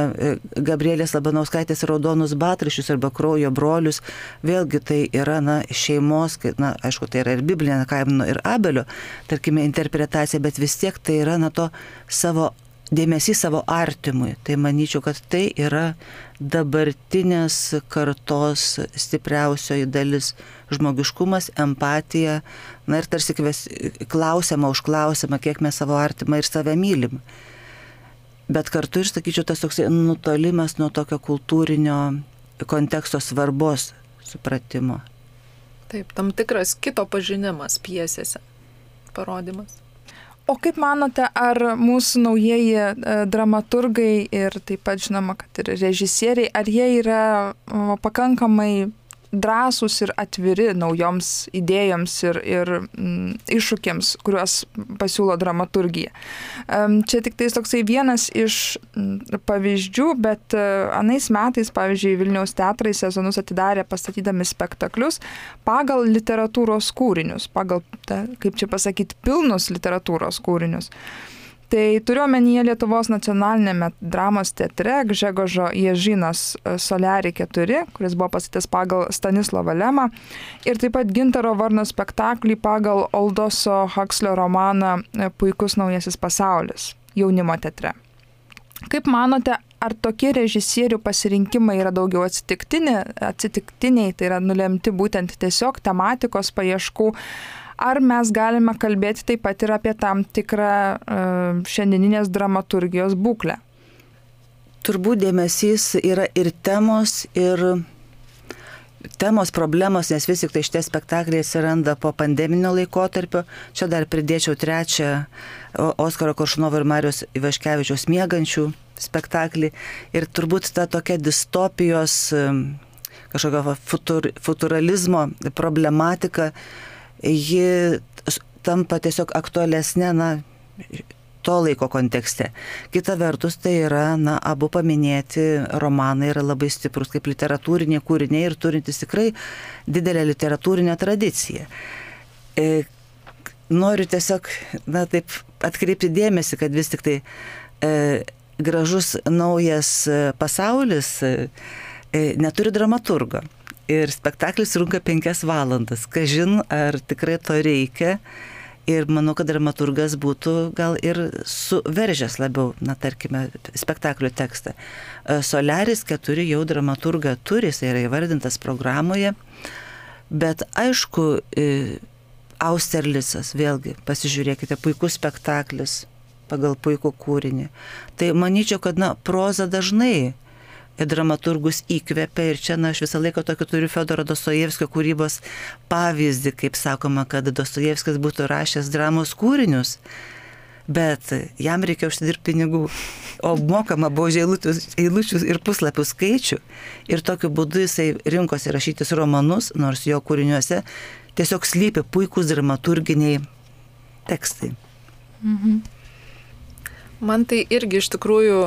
Gabrielės Labanauskaitės raudonus batrašius arba kraujo brolius. Vėlgi tai yra, na, šeimos, na, aišku, tai yra ir biblinė Kaimno ir Abelio, tarkime, interpretacija, bet vis tiek tai yra, na, to savo dėmesys savo artimui. Tai manyčiau, kad tai yra dabartinės kartos stipriausioji dalis - žmogiškumas, empatija, na ir tarsi klausiama už klausimą, kiek mes savo artimą ir save mylim. Bet kartu ir, sakyčiau, tas toks nutolimas nuo tokio kultūrinio konteksto svarbos supratimo. Taip, tam tikras kito pažinimas piesėse, parodimas. O kaip manote, ar mūsų naujieji e, dramaturgai ir taip pat žinoma, kad ir režisieriai, ar jie yra pakankamai drąsūs ir atviri naujoms idėjoms ir, ir mm, iššūkiams, kuriuos pasiūlo dramaturgija. Čia tik tais toksai vienas iš mm, pavyzdžių, bet e, anais metais, pavyzdžiui, Vilniaus teatrai sezonus atidarė pastatydami spektaklius pagal literatūros kūrinius, pagal, ta, kaip čia pasakyti, pilnus literatūros kūrinius. Tai turiu omenyje Lietuvos nacionalinėme dramos teatre Gžegožo Ježinas e, Soliari 4, kuris buvo pasakytas pagal Stanislavą Lemą, ir taip pat Gintaro Varno spektaklį pagal Oldoso Hakslio romaną e, Puikus naujasis pasaulis jaunimo teatre. Kaip manote, ar tokie režisierių pasirinkimai yra daugiau atsitiktiniai, atsitiktiniai tai yra nulemti būtent tiesiog tematikos paieškų, ar mes galime kalbėti taip pat ir apie tam tikrą uh, šiandieninės dramaturgijos būklę? Turbūt dėmesys yra ir temos, ir temos problemos, nes vis tik tai šitie spektakliai atsiranda po pandeminio laikotarpio. Čia dar pridėčiau trečią Oskaro Koršnovo ir Marijos Ivaškevičiaus mėgančių spektaklį. Ir turbūt ta tokia distopijos kažkokio futur, futuralizmo problematika ji tampa tiesiog aktualesnė, na, to laiko kontekste. Kita vertus, tai yra, na, abu paminėti romanai yra labai stiprus kaip literatūriniai kūriniai ir turintis tikrai didelę literatūrinę tradiciją. E, noriu tiesiog, na, taip atkreipti dėmesį, kad vis tik tai e, gražus naujas pasaulis e, neturi dramaturgo ir spektaklis trunka penkias valandas. Kažin, ar tikrai to reikia. Ir manau, kad dramaturgas būtų gal ir suveržęs labiau, na tarkime, spektaklio tekstą. E, Solaris 4 jau dramaturgą turi, jis yra įvardintas programoje. Bet aišku, e, Austerlisas, vėlgi, pasižiūrėkite, puikus spektaklis pagal puikų kūrinį. Tai manyčiau, kad, na, proza dažnai dramaturgus įkvepia ir čia, na, aš visą laiką tokį turiu Fedoro Dostojevskio kūrybos pavyzdį, kaip sakoma, kad Dostojevskis būtų rašęs dramos kūrinius, bet jam reikia užsidirbti pinigų, o mokama buvo eilučių ir puslapių skaičių ir tokiu būdu jisai rinkosi rašytis romanus, nors jo kūriniuose tiesiog slypi puikūs dramaturginiai tekstai. Mhm. Man tai irgi iš tikrųjų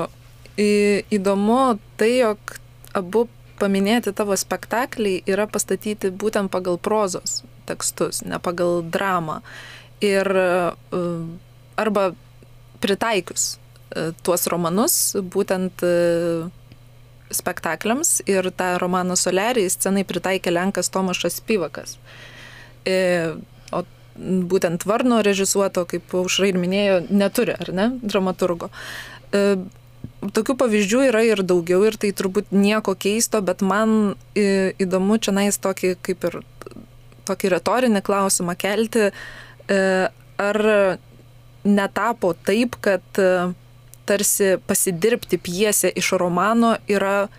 įdomu tai, jog abu paminėti tavo spektakliai yra pastatyti būtent pagal prozos tekstus, ne pagal dramą. Ir e, arba pritaikius e, tuos romanus būtent e, spektakliams ir tą romaną Solerį scenai pritaikė Lenkas Tomašas Pivakas. O būtent Varno režisuoto, kaip Aušra ir minėjo, neturi, ar ne, dramaturgo tokių pavyzdžių yra ir daugiau ir tai turbūt nieko keisto, bet man įdomu čia nais tokį kaip ir tokį retorinį klausimą kelti, e, ar netapo taip, kad e, tarsi pasidirbti piesę iš romano yra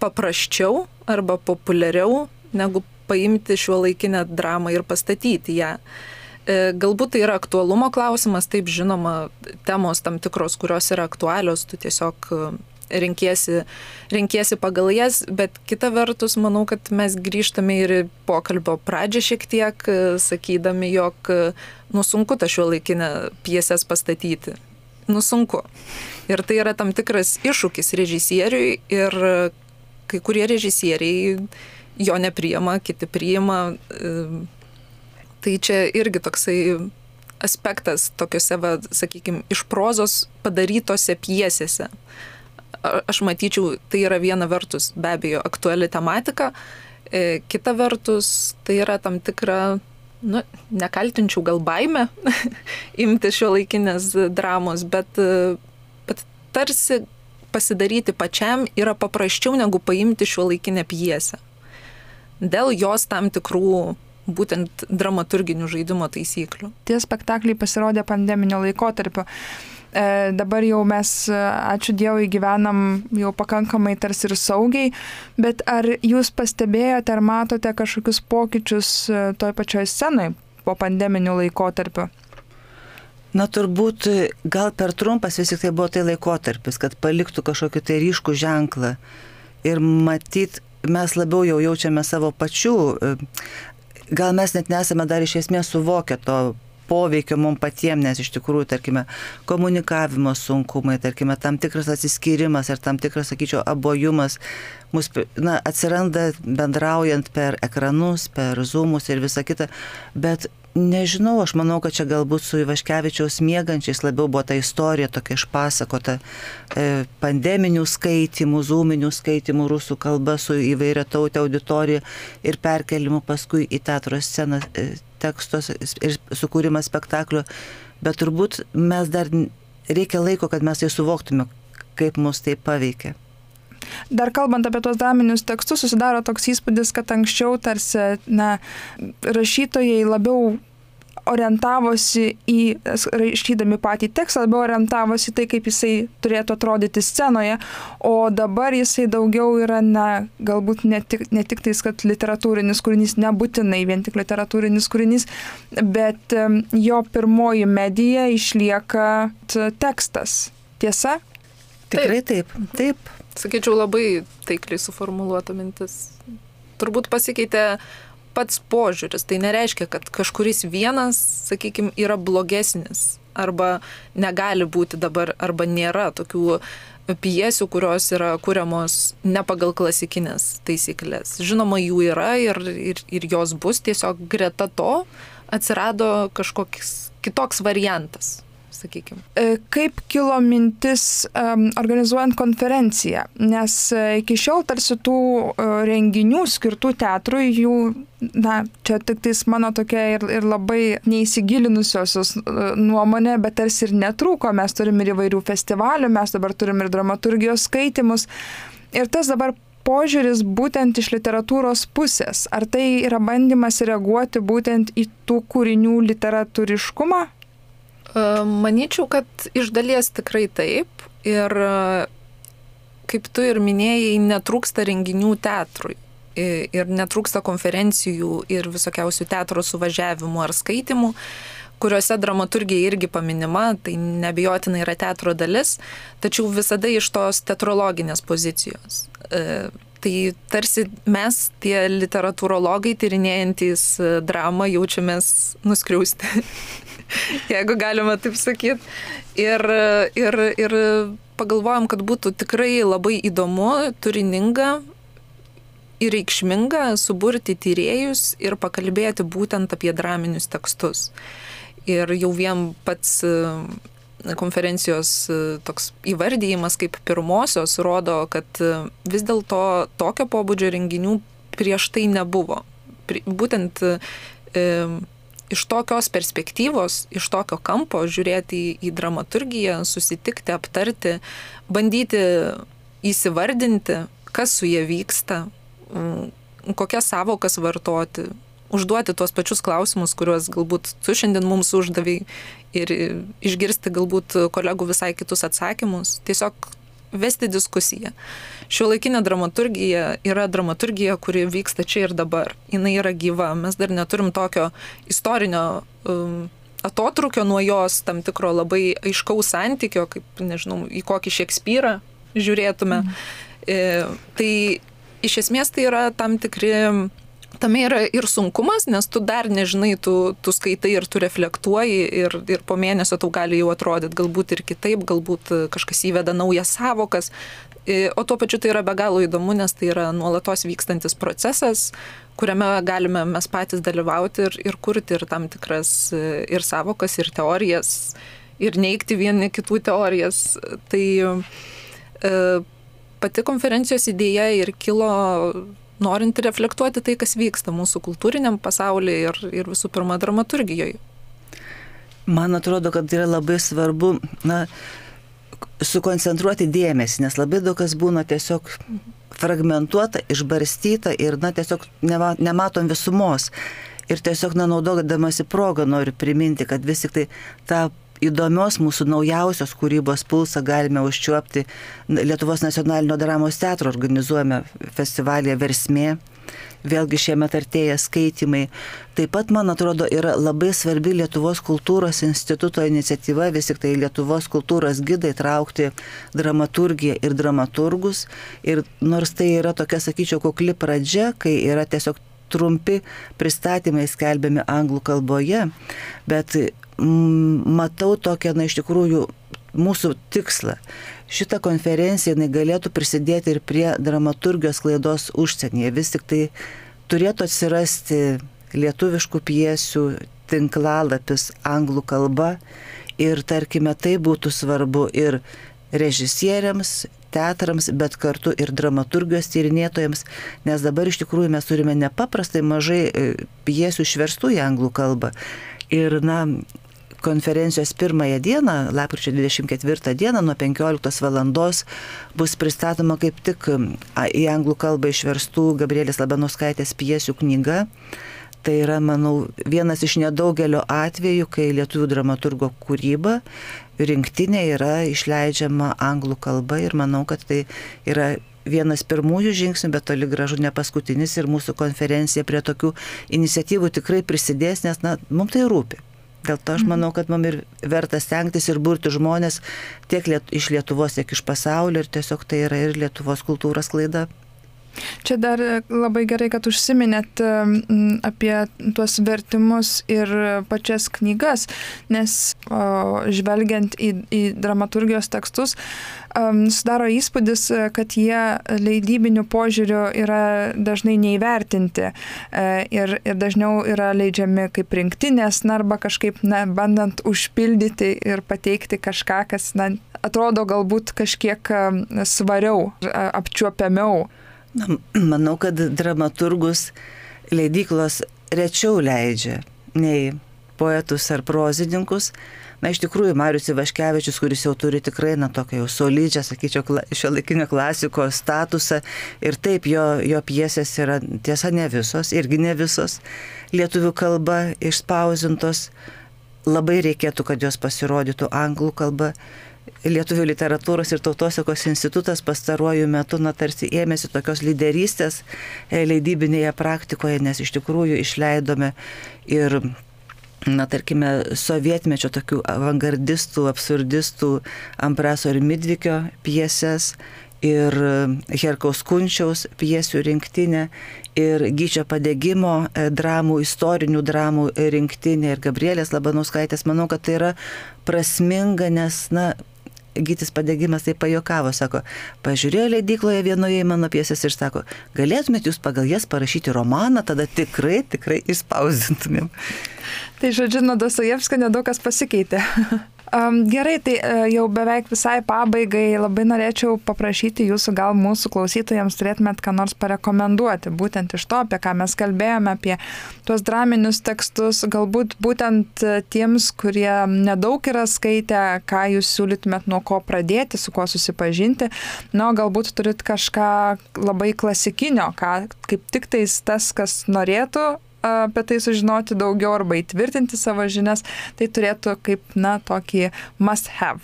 paprasčiau arba populiariau negu paimti šiuo laikinę dramą ir pastatyti ją. E, galbūt tai yra aktualumo klausimas, taip žinoma, temos tam tikros, kurios yra aktualios, tu tiesiog e, renkiesi, renkiesi pagal jas, bet kita vertus, manau, kad mes grįžtame ir pokalbio pradžią šiek tiek, e, sakydami, jog nusunku tą šio laikinę piesės pastatyti. Nusunku. Ir tai yra tam tikras iššūkis režisieriui ir kai kurie režisieriai jo nepriima, kiti priima. Tai čia irgi toksai aspektas tokiuose, va, sakykime, iš prozos padarytose piesėse. Aš matyčiau, tai yra viena vertus be abejo aktuali tematika, e, kita vertus tai yra tam tikra, nu, nekaltinčiau gal baime [laughs] imti šio laikinės dramos, bet, bet tarsi pasidaryti pačiam yra paprasčiau negu paimti šio laikinę piesę. Dėl jos tam tikrų būtent dramaturginių žaidimo taisyklių. Tie spektakliai pasirodė pandeminio laikotarpio. E, dabar jau mes, ačiū Dievui, gyvenam jau pakankamai tarsi ir saugiai, bet ar jūs pastebėjote ar matote kažkokius pokyčius e, toj pačioj scenai po pandeminių laikotarpiu? Na turbūt gal per trumpas vis tik tai buvo tai laikotarpis, kad paliktų kažkokį tai ryškų ženklą. Ir matyt, mes labiau jau jaučiame savo pačių gal mes net nesame dar iš esmės suvokę to poveikio mums patiems, nes iš tikrųjų, tarkime, komunikavimo sunkumai, tarkime, tam tikras atsiskyrimas ir tam tikras, sakyčiau, abojumas mus, na, atsiranda bendraujant per ekranus, per zoomus ir visa kita, bet Nežinau, aš manau, kad čia galbūt su Ivaškevičiaus mėgančiais labiau buvo ta istorija tokia išpasakota e, pandeminių skaitimų, zūminių skaitimų rusų kalba su įvairia tautė auditorija ir perkelimu paskui į teatro sceną e, tekstos ir sukūrimas spektaklio. Bet turbūt mes dar reikia laiko, kad mes tai suvoktume, kaip mus tai paveikia. Dar kalbant apie tos draminius tekstus, susidaro toks įspūdis, kad anksčiau tarsi, na, rašytojai labiau orientavosi į, rašydami patį tekstą, labiau orientavosi tai, kaip jisai turėtų atrodyti scenoje, o dabar jisai daugiau yra, na, galbūt ne tik, ne tik tais, kad literatūrinis kūrinys, nebūtinai vien tik literatūrinis kūrinys, bet jo pirmoji medija išlieka tekstas. Tiesa? Tikrai taip. Taip. Sakyčiau, labai taikliai suformuoluota mintis. Turbūt pasikeitė pats požiūris. Tai nereiškia, kad kažkuris vienas, sakykime, yra blogesnis arba negali būti dabar, arba nėra tokių piesių, kurios yra kuriamos ne pagal klasikinės taisyklės. Žinoma, jų yra ir, ir, ir jos bus, tiesiog greta to atsirado kažkoks kitoks variantas sakykime. Kaip kilo mintis organizuojant konferenciją? Nes e, iki šiol tarsi tų uh, renginių skirtų teatrui jų, na, čia tik tais mano tokia ir, ir labai neįsigilinusiosios uh, nuomonė, bet tarsi ir netrūko. Mes turim ir įvairių festivalių, mes dabar turim ir dramaturgijos skaitimus. Ir tas dabar požiūris būtent iš literatūros pusės? Ar tai yra bandymas reaguoti būtent į tų kūrinių literatūriškumą? Maničiau, kad iš dalies tikrai taip. Ir kaip tu ir minėjai, netrūksta renginių teatrui. Ir netrūksta konferencijų ir visokiausių teatro suvažiavimų ar skaitimų, kuriuose dramaturgija irgi paminima, tai nebijotinai yra teatro dalis, tačiau visada iš tos teatrologinės pozicijos. Tai tarsi mes, tie literatūrologai, tyrinėjantis dramą, jaučiamės nuskriausti [laughs] [laughs] jeigu galima taip sakyti. Ir, ir, ir pagalvojom, kad būtų tikrai labai įdomu, turininga ir reikšminga suburti tyriejus ir pakalbėti būtent apie draminius tekstus. Ir jau vien pats e, konferencijos e, toks įvardyjimas kaip pirmosios rodo, kad e, vis dėlto tokio pobūdžio renginių prieš tai nebuvo. Būtent iš tokios perspektyvos, iš tokio kampo žiūrėti į, į dramaturgiją, susitikti, aptarti, bandyti įsivardinti, kas su jie vyksta, mm, kokias savokas vartoti, užduoti tuos pačius klausimus, kuriuos galbūt tu šiandien mums uždavai ir išgirsti galbūt kolegų visai kitus atsakymus. Tiesiog vesti diskusiją. Šiuolaikinė dramaturgija yra dramaturgija, kuri vyksta čia ir dabar. Jis yra gyva. Mes dar neturim tokio istorinio um, atotrukio nuo jos, tam tikro labai aiškaus santykio, kaip, nežinau, į kokį Šekspyrą žiūrėtume. Mhm. E, tai iš esmės tai yra tam tikri tame yra ir sunkumas, nes tu dar nežinai, tu, tu skaitai ir tu reflektuoji ir, ir po mėnesio tau gali jau atrodyti galbūt ir kitaip, galbūt kažkas įveda naujas savokas. O tuo pačiu tai yra be galo įdomu, nes tai yra nuolatos vykstantis procesas, kuriame galime mes patys dalyvauti ir, ir kurti ir tam tikras ir savokas, ir teorijas, ir neikti vieni kitų teorijas. Tai e, pati konferencijos idėja ir kilo norint reflektuoti tai, kas vyksta mūsų kultūriniam pasaulyje ir, ir visų pirma dramaturgijoje. Man atrodo, kad yra labai svarbu na, sukoncentruoti dėmesį, nes labai daug kas būna tiesiog fragmentuota, išbarstyta ir na, tiesiog nema, nematom visumos. Ir tiesiog, na, naudodamasi progą noriu priminti, kad vis tik tai tą įdomios mūsų naujausios kūrybos pulsą galime užčiuopti Lietuvos nacionalinio dramos teatro organizuojame festivalėje Versmė. Vėlgi šiemet artėja skaitimai. Taip pat, man atrodo, yra labai svarbi Lietuvos kultūros instituto iniciatyva, vis tik tai Lietuvos kultūros gidai traukti dramaturgiją ir dramaturgus. Ir nors tai yra tokia, sakyčiau, kukli pradžia, kai yra tiesiog trumpi pristatymai skelbiami anglų kalboje, bet matau tokią, na iš tikrųjų, mūsų tikslą. Šitą konferenciją jinai galėtų prisidėti ir prie dramaturgijos klaidos užsienyje. Vis tik tai turėtų atsirasti lietuviškų piesių tinklalapis anglų kalba ir tarkime tai būtų svarbu ir režisieriams, teatrams, bet kartu ir dramaturgijos tyrinėtojams, nes dabar iš tikrųjų mes turime nepaprastai mažai e, piesių išverstų į anglų kalbą. Ir, na, konferencijos pirmąją dieną, lapkričio 24 dieną nuo 15 val. bus pristatoma kaip tik į anglų kalbą išverstų Gabrielės Labanauskaitės piesių knyga. Tai yra, manau, vienas iš nedaugelio atvejų, kai lietuvių dramaturgo kūryba rinktinė yra išleidžiama anglų kalba ir manau, kad tai yra vienas pirmųjų žingsnių, bet toli gražu ne paskutinis ir mūsų konferencija prie tokių iniciatyvų tikrai prisidės, nes na, mums tai rūpi. Dėl to aš mhm. manau, kad mums ir verta stengtis ir burti žmonės tiek liet, iš Lietuvos, tiek iš pasaulio ir tiesiog tai yra ir Lietuvos kultūros klaida. Čia dar labai gerai, kad užsiminėt apie tuos vertimus ir pačias knygas, nes o, žvelgiant į, į dramaturgijos tekstus, sudaro įspūdis, kad jie leidybiniu požiūriu yra dažnai neįvertinti e, ir, ir dažniau yra leidžiami kaip rinktinės, na, arba kažkaip, na, bandant užpildyti ir pateikti kažką, kas, na, atrodo galbūt kažkiek svariau, apčiuopiamiau. Na, manau, kad dramaturgus leidyklos rečiau leidžia nei poetus ar prozininkus. Na, iš tikrųjų, Marius Ivaškevičius, kuris jau turi tikrai, na, tokią jau solidžią, sakyčiau, šio laikinio klasiko statusą. Ir taip, jo, jo piesės yra, tiesa, ne visos, irgi ne visos, lietuvių kalba išspausintos. Labai reikėtų, kad jos pasirodytų anglų kalba. Lietuvių literatūros ir tautosakos institutas pastaruoju metu, na, tarsi ėmėsi tokios lyderystės e, leidybinėje praktikoje, nes iš tikrųjų išleidome ir na, tarkime, sovietmečio tokių avangardistų, absurdistų Ambraso ir Midvikio pieses ir Herkaus Kunčiaus piesių rinktinę ir Gyčio padėgymo e, dramų, istorinių dramų rinktinė ir Gabrielės Labanauskaitės. Manau, kad tai yra prasminga, nes, na, Gytis padėgymas tai pajokavo, sako, pažiūrėjo leidykloje vienoje į mano piesės ir sako, galėtumėt jūs pagal jas parašyti romaną, tada tikrai, tikrai išspausdintumėm. Tai žodžiu, nuo Dostojevskio nedaug kas pasikeitė. [laughs] Gerai, tai uh, jau beveik visai pabaigai labai norėčiau paprašyti jūsų, gal mūsų klausytojams turėtumėt ką nors parekomenduoti, būtent iš to, apie ką mes kalbėjome, apie tuos draminius tekstus, galbūt būtent tiems, kurie nedaug yra skaitę, ką jūs siūlytumėt nuo ko pradėti, su kuo susipažinti, na, galbūt turit kažką labai klasikinio, ką kaip tik tais tas, kas norėtų apie tai sužinoti daugiau arba įtvirtinti savo žinias, tai turėtų kaip, na, tokį must have.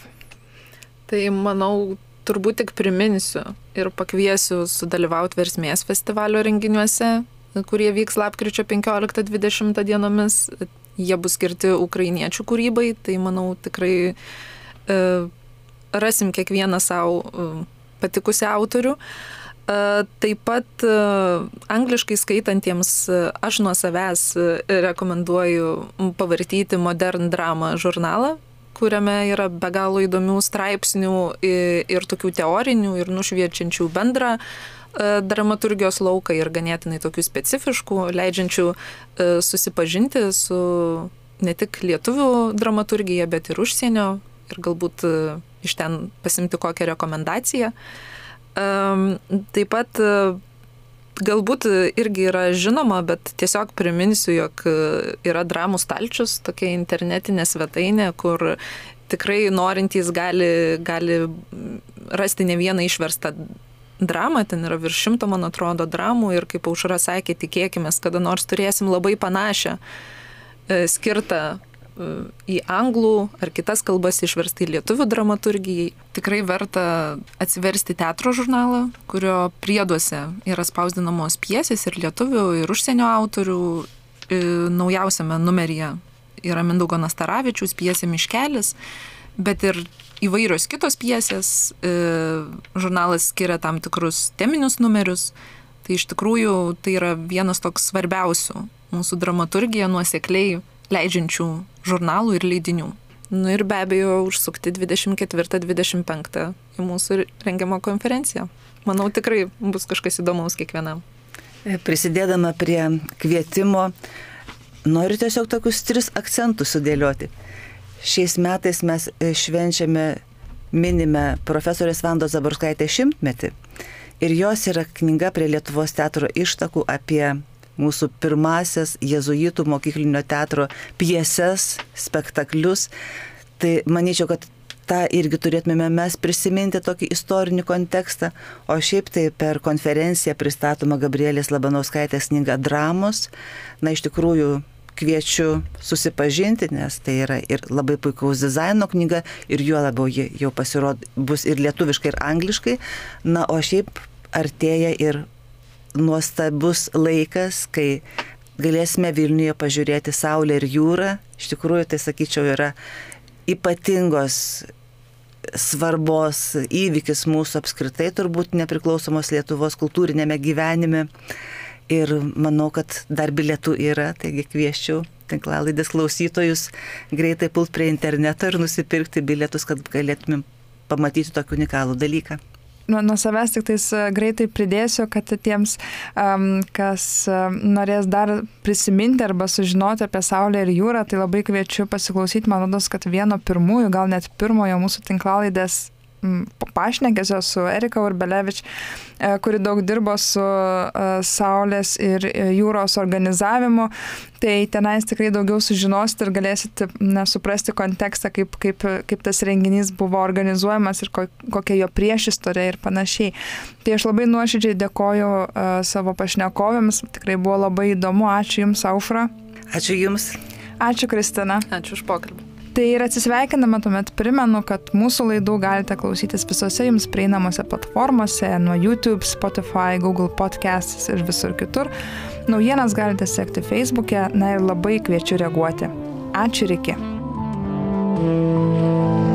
Tai manau, turbūt tik priminsiu ir pakviesiu sudalyvauti Versmės festivalio renginiuose, kurie vyks lapkričio 15-20 dienomis. Jie bus skirti ukrainiečių kūrybai, tai manau tikrai e, rasim kiekvieną savo e, patikusią autorių. E, Taip pat angliškai skaitantiems aš nuo savęs rekomenduoju pavartyti Modern Drama žurnalą kuriame yra be galo įdomių straipsnių ir, tokių teorinių, ir nušviečiančių bendrą dramaturgijos lauką ir ganėtinai tokių specifiškų, leidžiančių susipažinti su ne tik lietuvių dramaturgija, bet ir užsienio ir galbūt iš ten pasimti kokią rekomendaciją. Taip pat galbūt irgi yra žinoma, bet tiesiog priminsiu, jog yra dramų stalčius, tokia internetinė svetainė, kur tikrai norintys gali, gali rasti ne vieną išverstą dramą, ten yra virš šimto, man atrodo, dramų ir kaip aušra sakė, tikėkime, kada nors turėsim labai panašią e, skirtą į anglų ar kitas kalbas išversti į lietuvių dramaturgijai. Tikrai verta atsiversti teatro žurnalą, kurio prieduose yra spausdinamos piesės ir lietuvių, ir užsienio autorių. E, naujausiame numeryje yra Mindaugo Nastaravičius piesė Miškelis, bet ir įvairios kitos piesės. E, žurnalas skiria tam tikrus teminius numerius. Tai iš tikrųjų tai yra vienas toks svarbiausių mūsų dramaturgija nuosekliai leidžiančių žurnalų ir leidinių. Nu ir be abejo užsukti 24-25 į mūsų rengiamą konferenciją. Manau, tikrai bus kažkas įdomaus kiekvienam. Prisidėdama prie kvietimo, noriu tiesiog tokius tris akcentus sudėlioti. Šiais metais mes švenčiame, minime profesorės Vandos Zaborskaitės šimtmetį ir jos yra knyga prie Lietuvos teatro ištakų apie mūsų pirmasias jezuitų mokyklinio teatro pieses, spektaklius. Tai manyčiau, kad tą irgi turėtume mes prisiminti tokį istorinį kontekstą, o šiaip tai per konferenciją pristatoma Gabrielės Labanauskaitės knyga Dramos. Na, iš tikrųjų, kviečiu susipažinti, nes tai yra ir labai puikaus dizaino knyga ir juo labiau ji jau pasirodys bus ir lietuviškai, ir angliškai. Na, o šiaip artėja ir nuostabus laikas, kai galėsime Vilniuje pažiūrėti Saulę ir jūrą. Iš tikrųjų, tai sakyčiau, yra ypatingos svarbos įvykis mūsų apskritai turbūt nepriklausomos Lietuvos kultūrinėme gyvenime. Ir manau, kad dar bilietų yra, taigi kvieščiau tinklalaidės klausytojus greitai pult prie interneto ir nusipirkti bilietus, kad galėtumėm pamatyti tokį unikalų dalyką nuo, nuo savęs tik tais e, greitai pridėsiu, kad tiems, um, kas um, norės dar prisiminti arba sužinoti apie Saulę ir jūrą, tai labai kviečiu pasiklausyti, man rodos, kad vieno pirmųjų, gal net pirmojo mūsų tinklalaidės pašnekėsio su Erika Urbelevič, e, kuri daug dirbo su e, Saulės ir e, jūros organizavimu. Tai tenais tikrai daugiau sužinosite ir galėsite nesuprasti kontekstą, kaip, kaip, kaip tas renginys buvo organizuojamas ir ko, kokia jo priešistorė ir panašiai. Tai aš labai nuoširdžiai dėkoju uh, savo pašnekovėms, tikrai buvo labai įdomu. Ačiū Jums, Aušra. Ačiū Jums. Ačiū Kristina. Ačiū už pokalbį. Tai ir atsisveikinama tuomet primenu, kad mūsų laidų galite klausytis visose jums prieinamose platformose, nuo YouTube, Spotify, Google Podcasts ir visur kitur. Naujienas galite sekti Facebook'e, na ir labai kviečiu reaguoti. Ačiū ir iki. thank you